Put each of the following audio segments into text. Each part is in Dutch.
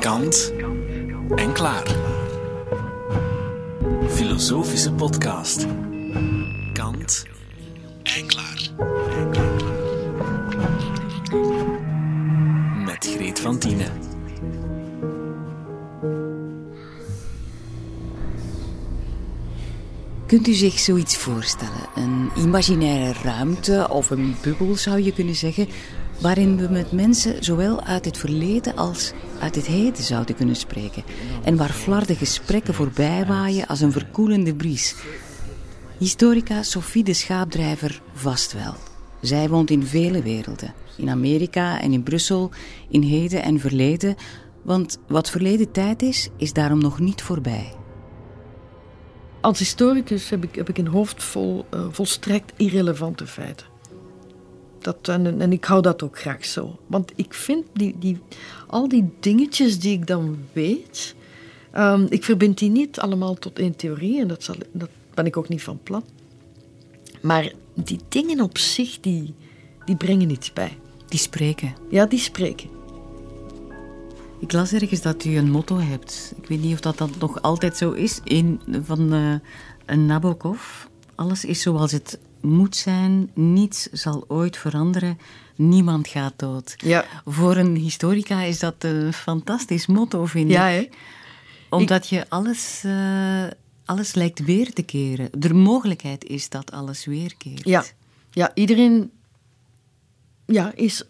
Kant en klaar. Filosofische podcast. Kant Kunt u zich zoiets voorstellen? Een imaginaire ruimte of een bubbel zou je kunnen zeggen, waarin we met mensen zowel uit het verleden als uit het heden zouden kunnen spreken en waar flarde gesprekken voorbij waaien als een verkoelende bries. Historica Sophie de Schaapdrijver vast wel. Zij woont in vele werelden, in Amerika en in Brussel, in heden en verleden, want wat verleden tijd is, is daarom nog niet voorbij. Als historicus heb ik, heb ik een hoofd vol uh, volstrekt irrelevante feiten. Dat, en, en, ik hou dat ook graag zo. Want ik vind die, die, al die dingetjes die ik dan weet, um, ik verbind die niet allemaal tot één theorie en dat, zal, dat ben ik ook niet van plan. Maar die dingen op zich, die, die brengen iets bij. Die spreken. Ja, die spreken. Ik las ergens dat u een motto hebt. Ik weet niet of dat, dat nog altijd zo is. Een van uh, een Nabokov. Alles is zoals het moet zijn. Niets zal ooit veranderen. Niemand gaat dood. Ja. Voor een historica is dat een fantastisch motto, vind ja, ik. Hè? Omdat je alles, uh, alles lijkt weer te keren. De mogelijkheid is dat alles weerkeert. Ja, ja iedereen ja, is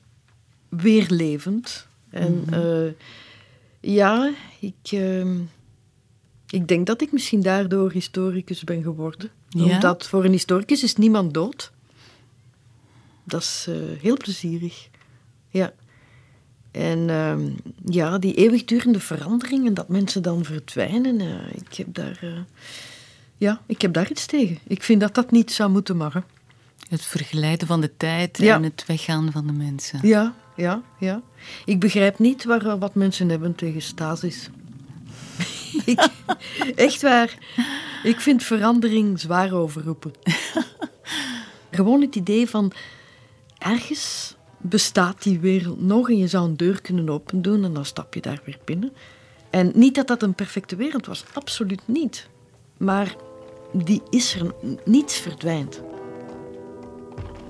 weer levend. En mm -hmm. uh, ja, ik, uh, ik denk dat ik misschien daardoor historicus ben geworden. Ja? Omdat voor een historicus is niemand dood. Dat is uh, heel plezierig. Ja. En uh, ja, die eeuwigdurende veranderingen, dat mensen dan verdwijnen, uh, ik, heb daar, uh, ja, ik heb daar iets tegen. Ik vind dat dat niet zou moeten mag. Het vergelijden van de tijd ja. en het weggaan van de mensen. Ja, ja, ja. Ik begrijp niet waar, wat mensen hebben tegen stasis. echt waar. Ik vind verandering zwaar overroepen. Gewoon het idee van ergens bestaat die wereld nog en je zou een deur kunnen opendoen en dan stap je daar weer binnen. En niet dat dat een perfecte wereld was, absoluut niet. Maar die is er, niets verdwijnt.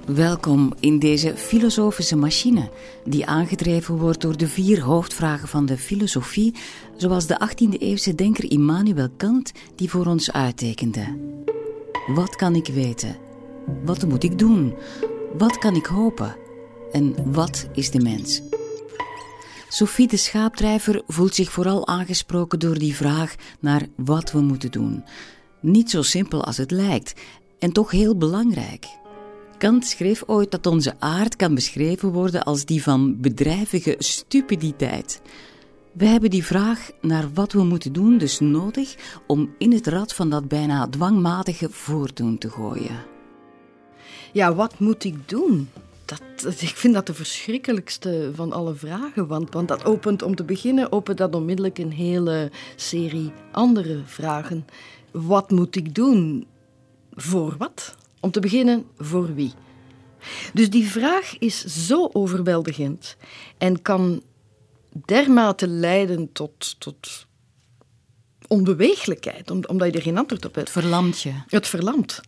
Welkom in deze filosofische machine, die aangedreven wordt door de vier hoofdvragen van de filosofie, zoals de 18e-eeuwse denker Immanuel Kant die voor ons uittekende. Wat kan ik weten? Wat moet ik doen? Wat kan ik hopen? En wat is de mens? Sophie de Schaapdrijver voelt zich vooral aangesproken door die vraag naar wat we moeten doen. Niet zo simpel als het lijkt, en toch heel belangrijk. Kant schreef ooit dat onze aard kan beschreven worden als die van bedrijvige stupiditeit. We hebben die vraag naar wat we moeten doen dus nodig om in het rad van dat bijna dwangmatige voordoen te gooien. Ja, wat moet ik doen? Dat, ik vind dat de verschrikkelijkste van alle vragen. Want, want dat opent, om te beginnen, opent dat onmiddellijk een hele serie andere vragen. Wat moet ik doen? Voor wat? Om te beginnen, voor wie? Dus die vraag is zo overweldigend en kan dermate leiden tot, tot onbeweeglijkheid, omdat je er geen antwoord op hebt. Het verlamt je. Het verlamt.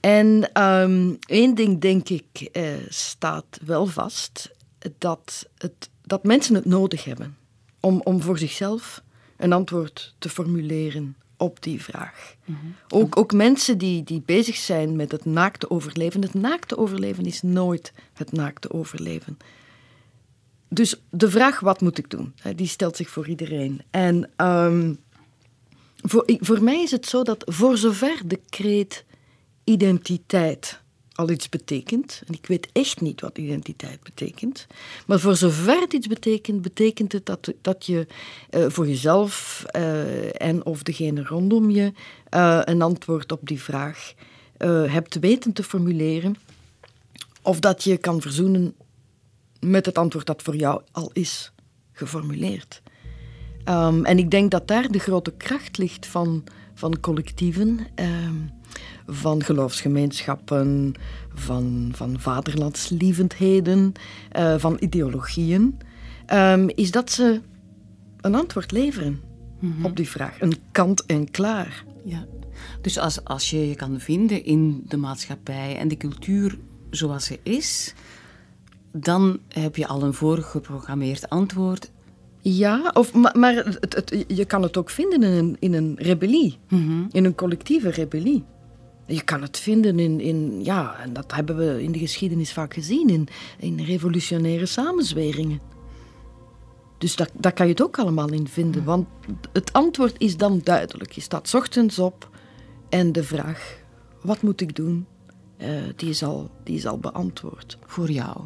En um, één ding, denk ik, eh, staat wel vast: dat, het, dat mensen het nodig hebben om, om voor zichzelf een antwoord te formuleren op die vraag. Mm -hmm. ook, ook mensen die, die bezig zijn met het naakte overleven. Het naakte overleven is nooit het naakte overleven. Dus de vraag, wat moet ik doen? Die stelt zich voor iedereen. En um, voor, voor mij is het zo dat voor zover de kreet identiteit al iets betekent, en ik weet echt niet wat identiteit betekent, maar voor zover het iets betekent, betekent het dat, dat je uh, voor jezelf uh, en of degene rondom je uh, een antwoord op die vraag hebt weten te formuleren, of dat je kan verzoenen met het antwoord dat voor jou al is geformuleerd. Um, en ik denk dat daar de grote kracht ligt van, van collectieven, ehm, van geloofsgemeenschappen, van, van vaderlandslievendheden, uh, van ideologieën, ehm, is dat ze een antwoord leveren Mhm. op die vraag. Een kant en klaar. Ja. Dus als, als je je kan vinden in de maatschappij en de cultuur zoals ze is, dan heb je al een voorgeprogrammeerd antwoord. Ja, of, maar, maar het, het, je kan het ook vinden in een, in een rebellie, in een collectieve rebellie. Je kan het vinden in, in, ja, en dat hebben we in de geschiedenis vaak gezien, in, in revolutionaire samenzweringen. Dus dat, daar kan je het ook allemaal in vinden, want het antwoord is dan duidelijk. Je staat 's ochtends op en de vraag, wat moet ik doen, eh, die, is al, die is al beantwoord. Voor jou.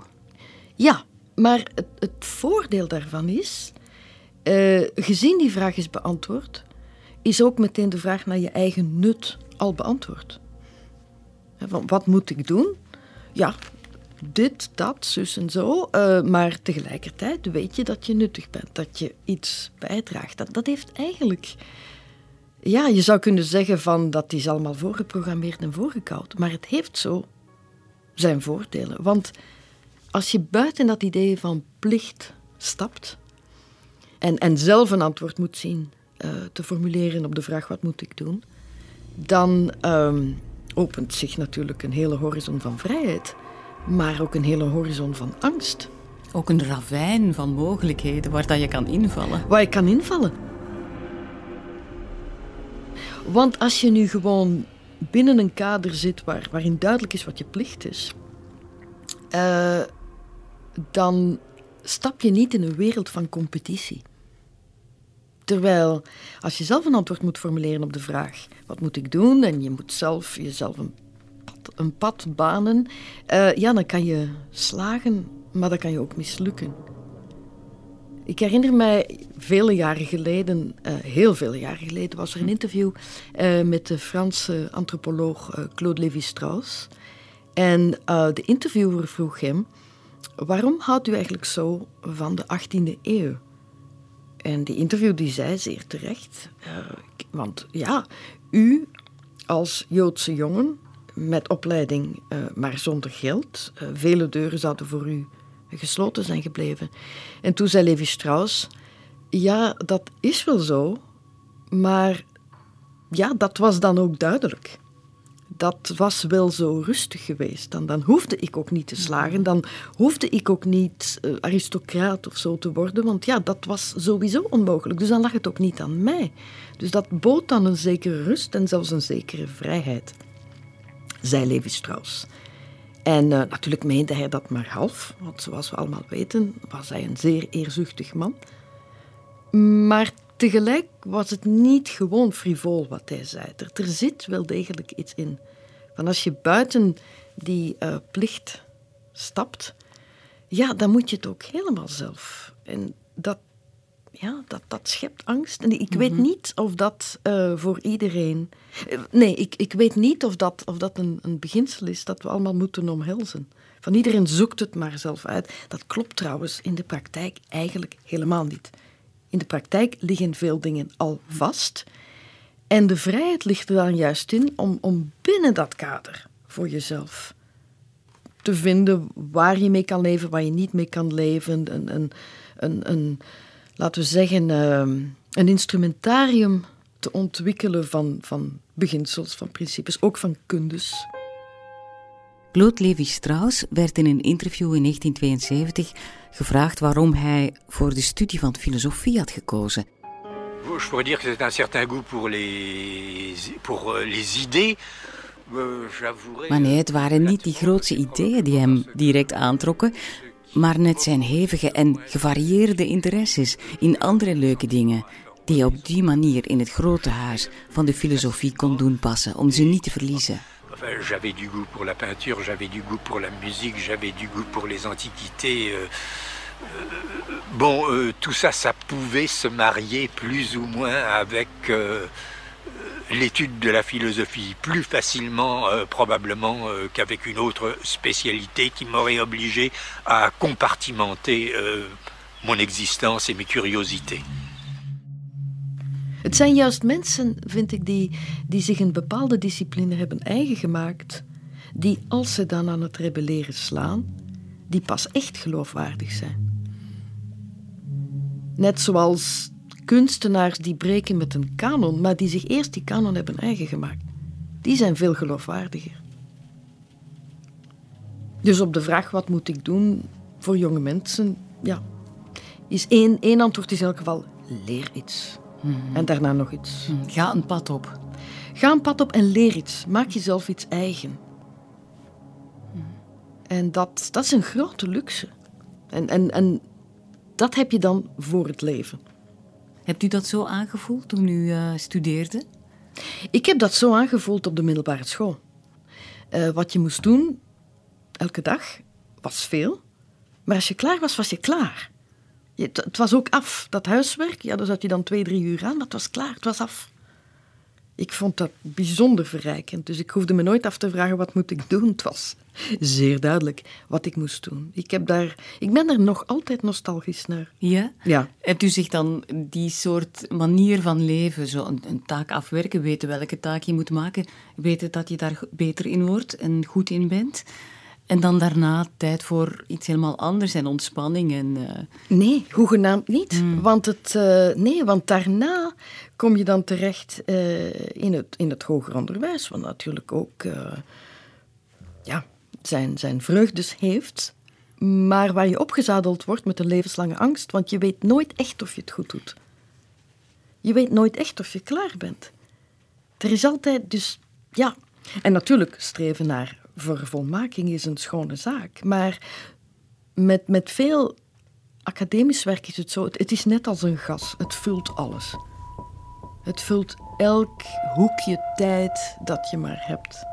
Ja, maar het, het voordeel daarvan is, eh, gezien die vraag is beantwoord, is ook meteen de vraag naar je eigen nut al beantwoord. Van, wat moet ik doen? Ja, dit, dat, zus en zo. eh, maar tegelijkertijd weet je dat je nuttig bent, dat je iets bijdraagt. Dat, dat heeft eigenlijk... Ja, je zou kunnen zeggen van dat is allemaal voorgeprogrammeerd en voorgekoud. Maar het heeft zo zijn voordelen. Want als je buiten dat idee van plicht stapt en, en zelf een antwoord moet zien eh, te formuleren op de vraag wat moet ik doen, dan ehm, opent zich natuurlijk een hele horizon van vrijheid, maar ook een hele horizon van angst, Ook een ravijn van mogelijkheden waar dat je kan invallen. waar je kan invallen. Want als je nu gewoon binnen een kader zit waar, waarin duidelijk is wat je plicht is, eh, dan stap je niet in een wereld van competitie. Terwijl als je zelf een antwoord moet formuleren op de vraag: wat moet ik doen? En je moet zelf jezelf een pad, een pad banen, eh, ja, dan kan je slagen, maar dan kan je ook mislukken. Ik herinner mij vele jaren geleden, eh, heel veel jaren geleden, was er een interview eh, met de Franse antropoloog Claude Lévi-Strauss. En de interviewer vroeg hem: waarom houdt u eigenlijk zo van de 18e eeuw? En die interview die zei zeer terecht, eh, want ja, u als Joodse jongen met opleiding, eh, maar zonder geld, eh, vele deuren zouden voor u gesloten zijn gebleven. En toen zei Levi Strauss, ja, dat is wel zo, maar ja, dat was dan ook duidelijk. Dat was wel zo rustig geweest. Dan, dan hoefde ik ook niet te slagen. Dan hoefde ik ook niet eh, aristocraat of zo te worden. Want ja, dat was sowieso onmogelijk. Dus dan lag het ook niet aan mij. Dus dat bood dan een zekere rust en zelfs een zekere vrijheid, zei Levi Strauss. En eh, natuurlijk meende hij dat maar half, want zoals we allemaal weten was hij een zeer eerzuchtig man. Maar tegelijk was het niet gewoon frivol wat hij zei. Er, er zit wel degelijk iets in. Van als je buiten die eh, plicht stapt, ja, dan moet je het ook helemaal zelf. En dat, ja, dat, dat schept angst. En ik weet niet of dat eh, voor iedereen. eh, Nee, ik, ik weet niet of dat, of dat een, een beginsel is dat we allemaal moeten omhelzen. Van iedereen zoekt het maar zelf uit. Dat klopt trouwens in de praktijk eigenlijk helemaal niet. In de praktijk liggen veel dingen al vast. En de vrijheid ligt er dan juist in om, om binnen dat kader voor jezelf te vinden waar je mee kan leven, waar je niet mee kan leven. Een, een, een, een laten we zeggen, ehm, een instrumentarium te ontwikkelen van, van beginsels, van principes, ook van kundes. Claude Lévi-Strauss werd in een interview in 1972 gevraagd waarom hij voor de studie van filosofie had gekozen. Je pourrais dire que c'est un certain goût pour les, pour euh, les idées. Euh, Maar nee, het waren niet die grootse ideeën die hem direct aantrokken, maar net zijn hevige en gevarieerde interesses in andere leuke dingen, die hij op die manier in het grote huis van de filosofie kon doen passen, om ze niet te verliezen. J'avais du goût pour la peinture, j'avais du goût pour la musique, j'avais du goût pour les antiquités. euh, euh, bon, euh, tout ça, ça pouvait se marier plus ou moins avec l'étude de la philosophie, plus facilement probablement qu'avec une autre spécialité qui m'aurait obligé à compartimenter mon existence et mes curiosités. Het zijn juist mensen, vind ik, die, die zich een bepaalde discipline hebben eigen gemaakt, die als ze dan aan het rebelleren slaan, die pas echt geloofwaardig zijn. Net zoals kunstenaars die breken met een kanon, maar die zich eerst die kanon hebben eigen gemaakt. Die zijn veel geloofwaardiger. Dus op de vraag wat moet ik doen voor jonge mensen, ja, is één, één antwoord is in elk geval leer iets. En daarna nog iets. Ga een pad op. Ga een pad op en leer iets. Maak jezelf iets eigen. En dat, dat is een grote luxe. En, en, en dat heb je dan voor het leven. Hebt u dat zo aangevoeld toen u uh, studeerde? Ik heb dat zo aangevoeld op de middelbare school. Uh, wat je moest doen, elke dag, was veel. Maar als je klaar was, was je klaar. Je, het, was ook af. Dat huiswerk, ja, daar zat je dan twee, drie uur aan, maar het was klaar, het was af. Ik vond dat bijzonder verrijkend. Dus ik hoefde me nooit af te vragen wat moet ik doen. Het was zeer duidelijk wat ik moest doen. Ik, heb daar, ik ben er nog altijd nostalgisch naar. Ja? Ja. Hebt u zich dan die soort manier van leven, zo een, een taak afwerken, weten welke taak je moet maken, weten dat je daar beter in wordt en goed in bent? En dan daarna tijd voor iets helemaal anders en ontspanning. En, uh... Nee, hoegenaamd niet. Mm. Want, het, uh, nee, want daarna kom je dan terecht uh, in, het, in het hoger onderwijs, wat natuurlijk ook ja, zijn, zijn vreugdes heeft. Maar waar je opgezadeld wordt met een levenslange angst, want je weet nooit echt of je het goed doet. Je weet nooit echt of je klaar bent. Er is altijd dus, ja. En natuurlijk streven naar vervolmaking is een schone zaak. Maar met, met veel academisch werk is het zo, het, het is net als een gas, het vult alles. Het vult elk hoekje tijd dat je maar hebt.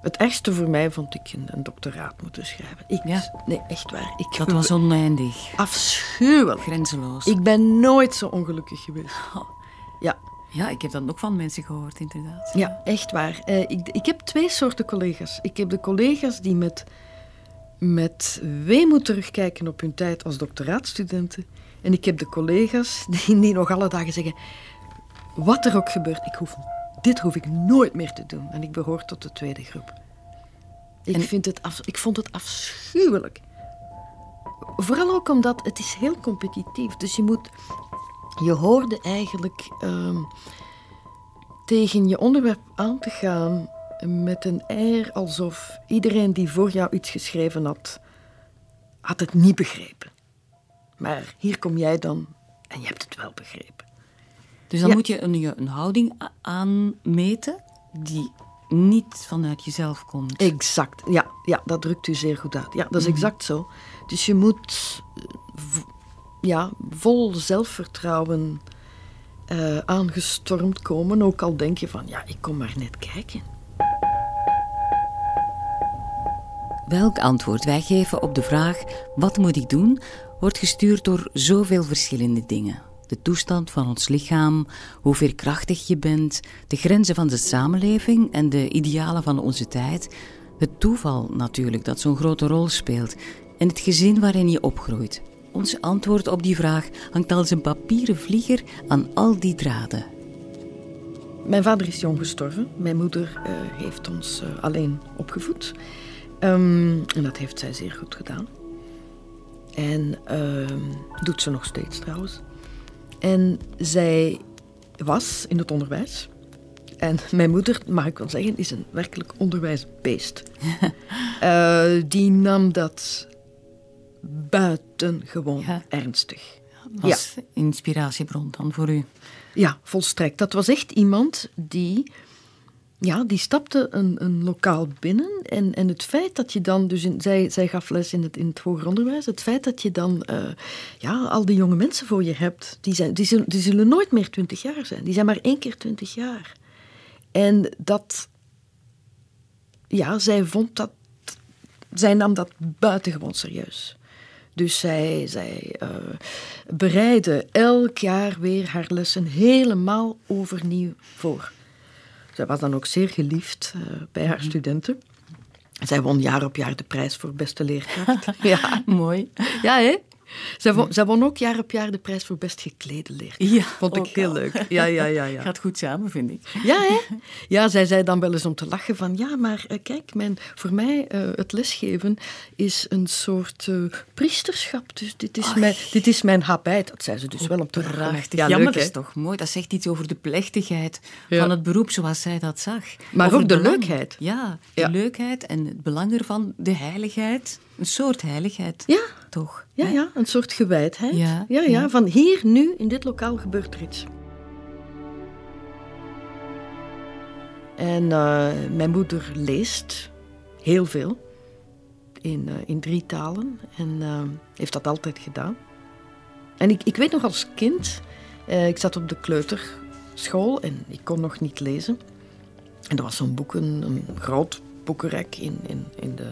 Het ergste voor mij vond ik een, een doctoraat moeten schrijven. Ik, ja. Nee, echt waar. Ik, dat was oneindig. Afschuwelijk. Grenzeloos. Ik ben nooit zo ongelukkig geweest. Oh. Ja. Ja, ik heb dat ook van mensen gehoord, inderdaad. Ja, echt waar. Uh, ik, ik heb twee soorten collega's. Ik heb de collega's die met, met weemoed terugkijken op hun tijd als doctoraatstudenten. En ik heb de collega's die, die nog alle dagen zeggen... Wat er ook gebeurt, ik hoef, dit hoef ik nooit meer te doen. En ik behoor tot de tweede groep. Ik, en... vind het af, ik vond het afschuwelijk. Vooral ook omdat het is heel competitief. Dus je moet je hoorde eigenlijk uh, tegen je onderwerp aan te gaan met een air alsof iedereen die voor jou iets geschreven had, had het niet begrepen. Maar hier kom jij dan en je hebt het wel begrepen. Dus dan ja. moet je een, een houding aanmeten die niet vanuit jezelf komt. Exact, ja, ja dat drukt u zeer goed uit. Ja, dat is mm. exact zo. Dus je moet ja, vol zelfvertrouwen uh, aangestormd komen. Ook al denk je van, ja, ik kom maar net kijken. Welk antwoord wij geven op de vraag, wat moet ik doen, wordt gestuurd door zoveel verschillende dingen. De toestand van ons lichaam, hoe veerkrachtig je bent, de grenzen van de samenleving en de idealen van onze tijd. Het toeval natuurlijk dat zo'n grote rol speelt en het gezin waarin je opgroeit. Ons antwoord op die vraag hangt als een papieren vlieger aan al die draden. Mijn vader is jong gestorven. Mijn moeder uh, heeft ons uh, alleen opgevoed. Um, en dat heeft zij zeer goed gedaan. En uh, doet ze nog steeds trouwens. En zij was in het onderwijs. En mijn moeder, mag ik wel zeggen, is een werkelijk onderwijsbeest. uh, die nam dat buitengewoon ja. ernstig. Dat was ja. inspiratiebron dan voor u? Ja, volstrekt. Dat was echt iemand die, ja, die stapte een, een lokaal binnen. En, en het feit dat je dan, dus in, zij, zij gaf les in het, in het hoger onderwijs, het feit dat je dan uh, ja, al die jonge mensen voor je hebt, die, zijn, die, zullen, die zullen nooit meer twintig jaar zijn. Die zijn maar één keer twintig jaar. En dat, ja, zij vond dat, zij nam dat buitengewoon serieus. Dus zij, zij uh, bereidde elk jaar weer haar lessen helemaal overnieuw voor. Zij was dan ook zeer geliefd uh, bij haar studenten. Zij won jaar op jaar de prijs voor beste leerkracht. ja, mooi. Ja, hè? Zij won, zij won ook jaar op jaar de prijs voor best geklede leerkracht. Ja, Vond ik heel al. leuk. Ja, ja, ja. ja. Gaat goed samen, vind ik. Ja, hè? Ja, zij zei dan wel eens om te lachen van... Ja, maar eh, kijk, mijn, voor mij uh, het lesgeven is een soort uh, priesterschap. Dus dit is, mijn, dit is mijn habit. Dat zei ze dus wel om te lachen. Prachtig. Ja, Ja, leuk, maar dat hè? is toch mooi. Dat zegt iets over de plechtigheid Ja. van het beroep zoals zij dat zag. Maar Over ook de belang. leukheid. Ja, de Ja. leukheid en het belang ervan, de heiligheid. Een soort heiligheid. Ja. Toch? Ja, hè? ja, een soort gewijdheid. Ja, ja, ja, van hier, nu, in dit lokaal gebeurt er iets. En eh, mijn moeder leest heel veel. In, eh, in drie talen. En eh, heeft dat altijd gedaan. En ik, ik weet nog als kind, ik zat op de kleuterschool en ik kon nog niet lezen. En er was zo'n boeken, een groot boekenrek in, in, in, de,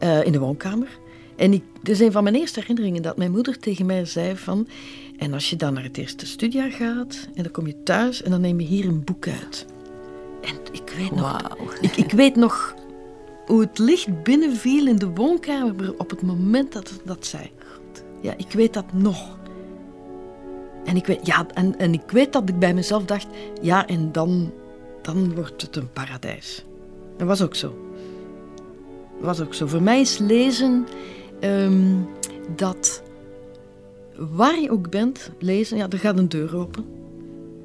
eh, in de woonkamer. En ik, dit is een van mijn eerste herinneringen dat mijn moeder tegen mij zei van... En als je dan naar het eerste studiejaar gaat en dan kom je thuis en dan neem je hier een boek uit. En ik weet nog, ik, ik weet nog hoe het licht binnenviel in de woonkamer op het moment dat dat zei. Ja, ik weet dat nog. En ik weet, ja, en, en ik weet dat ik bij mezelf dacht, ja, en dan, dan wordt het een paradijs. Dat was ook zo. Was ook zo. Voor mij is lezen ehm, dat waar je ook bent, lezen, ja, er gaat een deur open.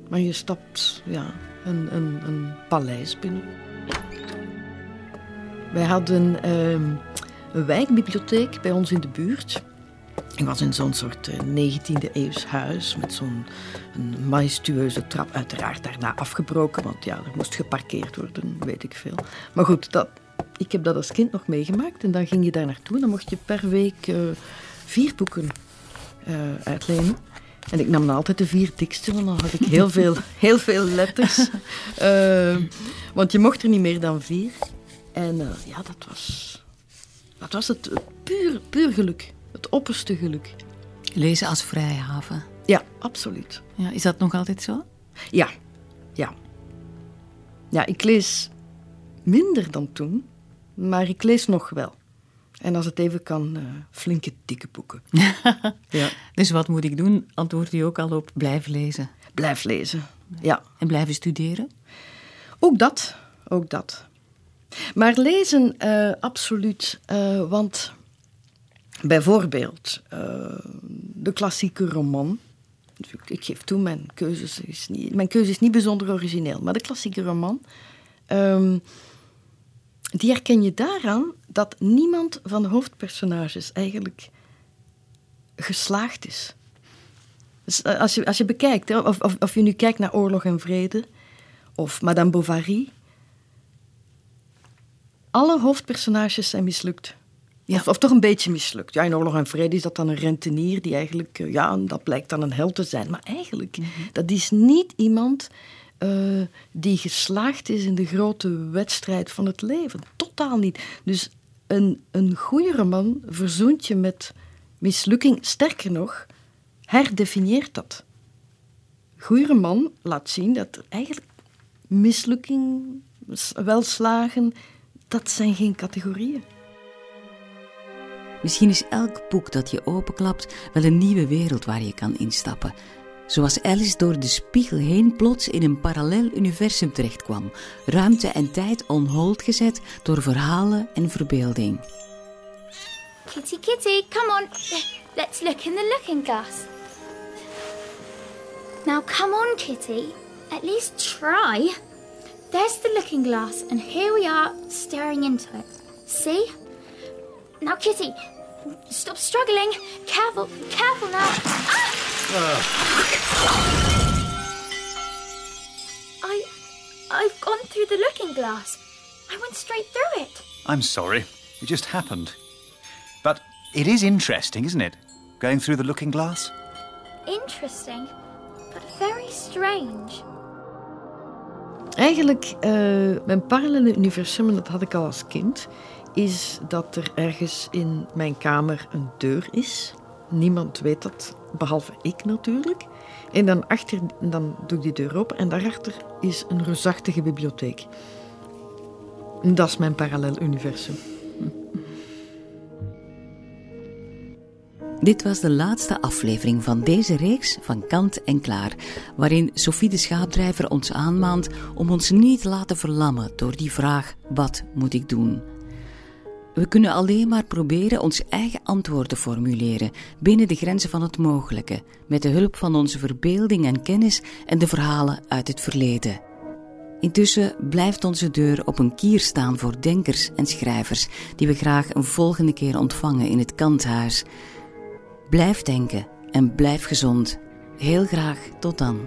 Maar je stapt ja, een, een, een paleis binnen. Wij hadden ehm, een wijkbibliotheek bij ons in de buurt. Ik was in zo'n soort eh, 19e eeuws huis met zo'n majestueuze trap. Uiteraard daarna afgebroken, want ja, er moest geparkeerd worden, weet ik veel. Maar goed, dat, ik heb dat als kind nog meegemaakt. En dan ging je daar naartoe en dan mocht je per week eh, vier boeken eh, uitlenen. En ik nam dan altijd de vier dikste, want dan had ik heel veel, heel veel letters. Eh, want je mocht er niet meer dan vier. En ja, dat was, dat was het puur, puur geluk. Het opperste geluk. Lezen als vrijhaven. Ja, absoluut. Ja, is dat nog altijd zo? Ja, ja. Ja, ik lees minder dan toen, maar ik lees nog wel. En als het even kan, eh, flinke dikke boeken. ja. Dus wat moet ik doen? Antwoordt u ook al op blijven lezen. Blijf lezen. Ja, En blijven studeren? ook dat. Ook dat. Maar lezen, eh, absoluut. eh, want bijvoorbeeld de klassieke roman. Ik, ik geef toe, mijn keuze is niet, mijn keuze is niet bijzonder origineel. Maar de klassieke roman, ehm, die herken je daaraan dat niemand van de hoofdpersonages eigenlijk geslaagd is. Dus eh, als, je, als je bekijkt, of, of, of je nu kijkt naar Oorlog en Vrede, of Madame Bovary, alle hoofdpersonages zijn mislukt. Ja. Of, of toch een beetje mislukt. Ja, in Oorlog en Vrede is dat dan een rentenier die eigenlijk, eh, ja, dat blijkt dan een held te zijn. Maar eigenlijk, dat is niet iemand eh, die geslaagd is in de grote wedstrijd van het leven. Totaal niet. Dus een, een goede roman verzoent je met mislukking. Sterker nog, herdefinieert dat. Goede roman laat zien dat eigenlijk mislukking, welslagen, dat zijn geen categorieën. Misschien is elk boek dat je openklapt wel een nieuwe wereld waar je kan instappen. Zoals Alice door de spiegel heen plots in een parallel universum terechtkwam. Ruimte en tijd on hold gezet door verhalen en verbeelding. Kitty, kitty, come on. Let's look in the looking glass. Now, come on, kitty. At least try. There's the looking glass, and here we are staring into it. See? Now, kitty, stop struggling. Careful, careful now. Ah! I, I've gone through the looking glass. I went straight through it. I'm sorry. It just happened. But it is interesting, isn't it? Going through the looking glass? Interesting, but very strange. Eigenlijk, eh, mijn parallele universum, en dat had ik al als kind, is dat er ergens in mijn kamer een deur is. Niemand weet dat, behalve ik natuurlijk. En dan, achter, dan doe ik die deur open en daarachter is een reusachtige bibliotheek. Dat is mijn parallel universum. Dit was de laatste aflevering van deze reeks van Kant en Klaar, waarin Sophie de Schaapdrijver ons aanmaant om ons niet te laten verlammen door die vraag: wat moet ik doen? We kunnen alleen maar proberen ons eigen antwoord te formuleren binnen de grenzen van het mogelijke, met de hulp van onze verbeelding en kennis en de verhalen uit het verleden. Intussen blijft onze deur op een kier staan voor denkers en schrijvers die we graag een volgende keer ontvangen in het Kanthuis. Blijf denken en blijf gezond. Heel graag tot dan.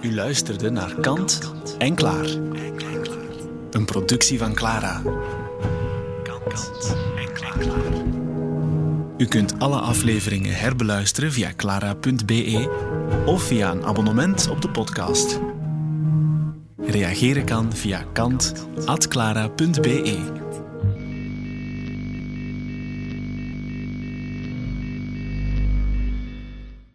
U luisterde naar Kant en Klaar. Een productie van Clara. Kant en Klaar. U kunt alle afleveringen herbeluisteren via clara.be of via een abonnement op de podcast. Reageren kan via kant.clara.be.